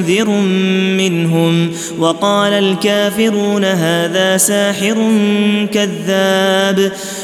منذر منهم وقال الكافرون هذا ساحر كذاب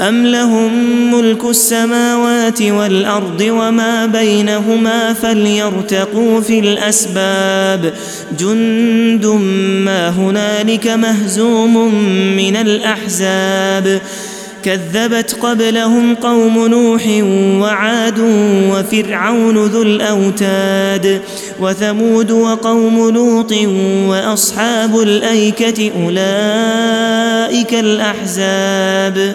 أم لهم ملك السماوات والأرض وما بينهما فليرتقوا في الأسباب جند ما هنالك مهزوم من الأحزاب كذبت قبلهم قوم نوح وعاد وفرعون ذو الاوتاد وثمود وقوم لوط واصحاب الايكه اولئك الاحزاب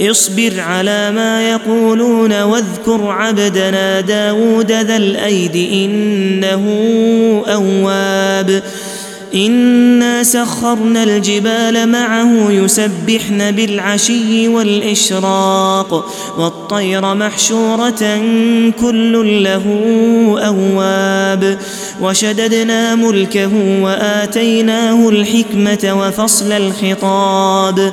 اصبر على ما يقولون واذكر عبدنا داود ذا الأيد إنه أواب. إنا سخرنا الجبال معه يسبحن بالعشي والإشراق والطير محشورة كل له أواب. وشددنا ملكه وآتيناه الحكمة وفصل الخطاب.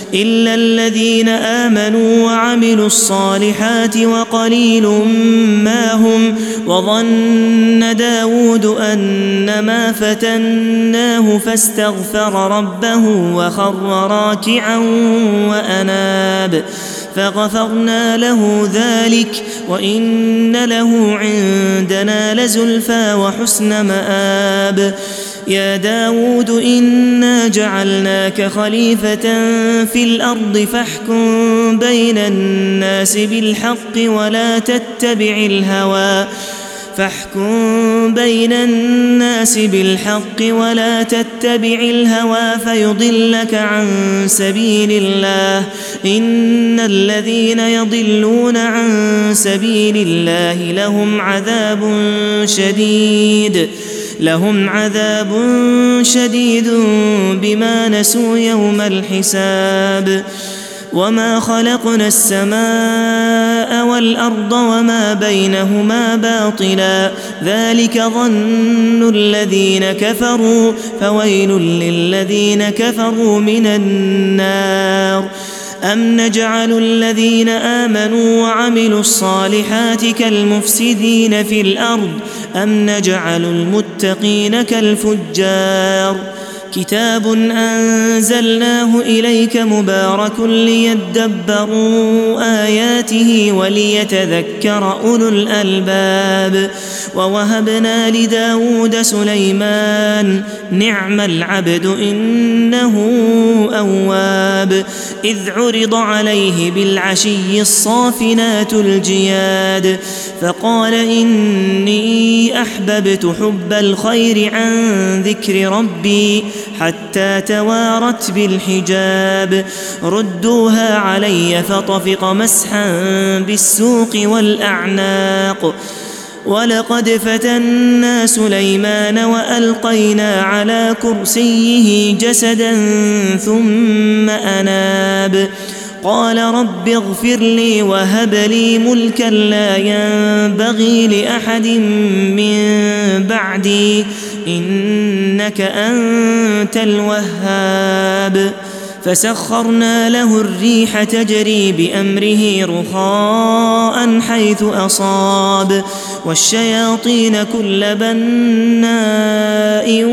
إلا الذين آمنوا وعملوا الصالحات وقليل ما هم وظن داود ان ما فتناه فاستغفر ربه وخر راكعا وأناب فغفرنا له ذلك وإن له عندنا لزلفى وحسن مآب يا داود إنا جعلناك خليفة في الأرض فاحكم بين الناس بالحق ولا تتبع الهوى. فاحكم بين الناس بالحق ولا تتبع الهوى فيضلك عن سبيل الله. إن الذين يضلون عن سبيل الله لهم عذاب شديد. لهم عذاب شديد بما نسوا يوم الحساب. وما خلقنا السماء والارض وما بينهما باطلا ذلك ظن الذين كفروا فويل للذين كفروا من النار. ام نجعل الذين امنوا وعملوا الصالحات كالمفسدين في الأرض أم نجعل المتقين كالفجار كتاب انزلناه اليك مبارك ليدبروا اياته وليتذكر اولو الالباب ووهبنا لداود سليمان نعم العبد انه اواب اذ عرض عليه بالعشي الصافنات الجياد فقال اني احببت حب الخير عن ذكر ربي حتى توارت بالحجاب. ردوها علي فطفق مسحا بالسوق والأعناق. ولقد فتنا سليمان وألقينا على كرسيه جسدا ثم أناب. قال رب اغفر لي وهب لي ملكا لا ينبغي لأحد من بعدي. إنك أنت الوهاب. فسخرنا له الريح تجري بأمره رخاء حيث أصاب. والشياطين كل بناء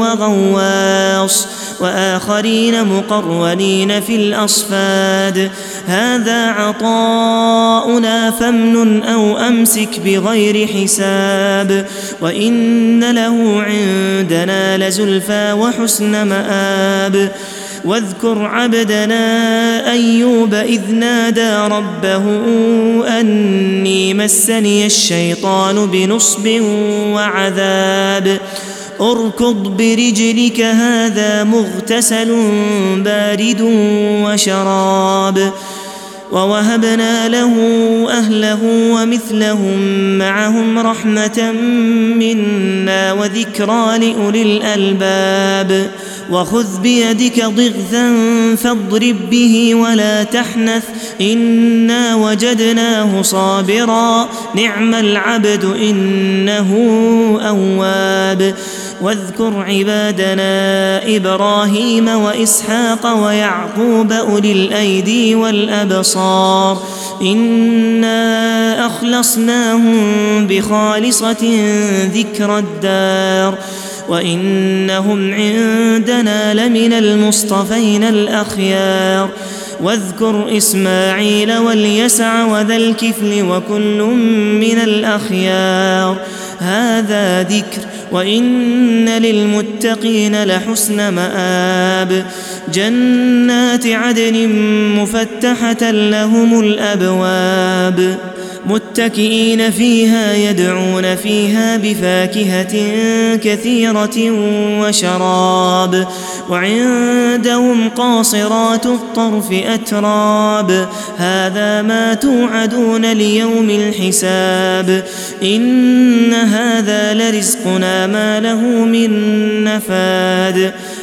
وغواص. وآخرين مقرونين في الأصفاد. هذا عطاؤنا فامنن أو أمسك بغير حساب. وإن له عندنا لزلفى وحسن مآب. واذكر عبدنا أيوب إذ نادى ربه أني مسني الشيطان بنصب وعذاب. اركض برجلك هذا مغتسل بارد وشراب. ووهبنا له أهله ومثلهم معهم رحمة منا وذكرى لأولي الألباب. وخذ بيدك ضغثا فاضرب به ولا تحنث إنا وجدناه صابرا. نعم العبد إنه أواب. واذكر عبادنا إبراهيم وإسحاق ويعقوب أولي الأيدي والأبصار. إنا أخلصناهم بخالصة ذكر الدار. وإنهم عندنا لمن المصطفين الأخيار. واذكر إسماعيل واليسع وذا الكفل وكل من الأخيار. هذا ذكر وإن للمتقين لحسن مآب. جنات عدن مفتحة لهم الأبواب. متكئين فيها يدعون فيها بفاكهة كثيرة وشراب. وعندهم قاصرات الطرف أتراب. هذا ما توعدون ليوم الحساب. إن هذا لرزقنا ما له من نفاد.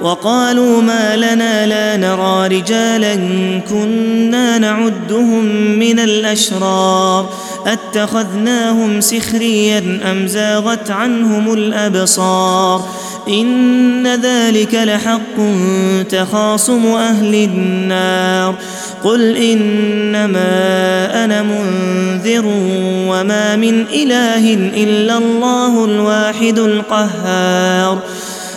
وقالوا ما لنا لا نرى رجالا كنا نعدهم من الأشرار أتخذناهم سخريا أم زاغت عنهم الأبصار إن ذلك لحق تخاصم أهل النار قل إنما أنا منذر وما من إله إلا الله الواحد القهار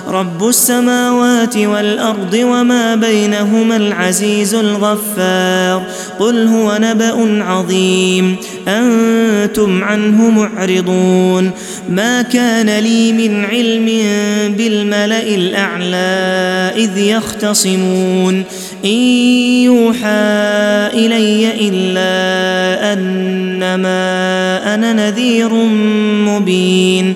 رب السماوات والأرض وما بينهما العزيز الغفار قل هو نبأ عظيم أنتم عنه معرضون ما كان لي من علم بالملأ الأعلى إذ يختصمون إن يوحى إلي إلا أنما أنا نذير مبين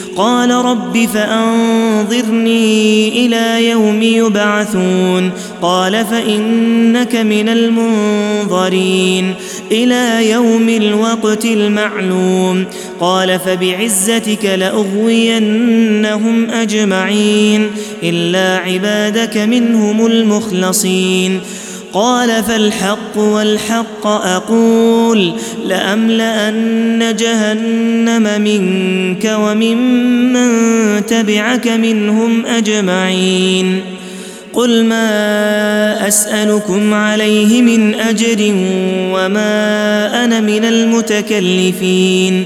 قال رب فأنظرني إلى يوم يبعثون. قال فإنك من المنظرين إلى يوم الوقت المعلوم. قال فبعزتك لأغوينهم أجمعين إلا عبادك منهم المخلصين. قال فالحق والحق أقول لأملأن جهنم منك وممن تبعك منهم أجمعين قل ما أسألكم عليه من أجر وما أنا من المتكلفين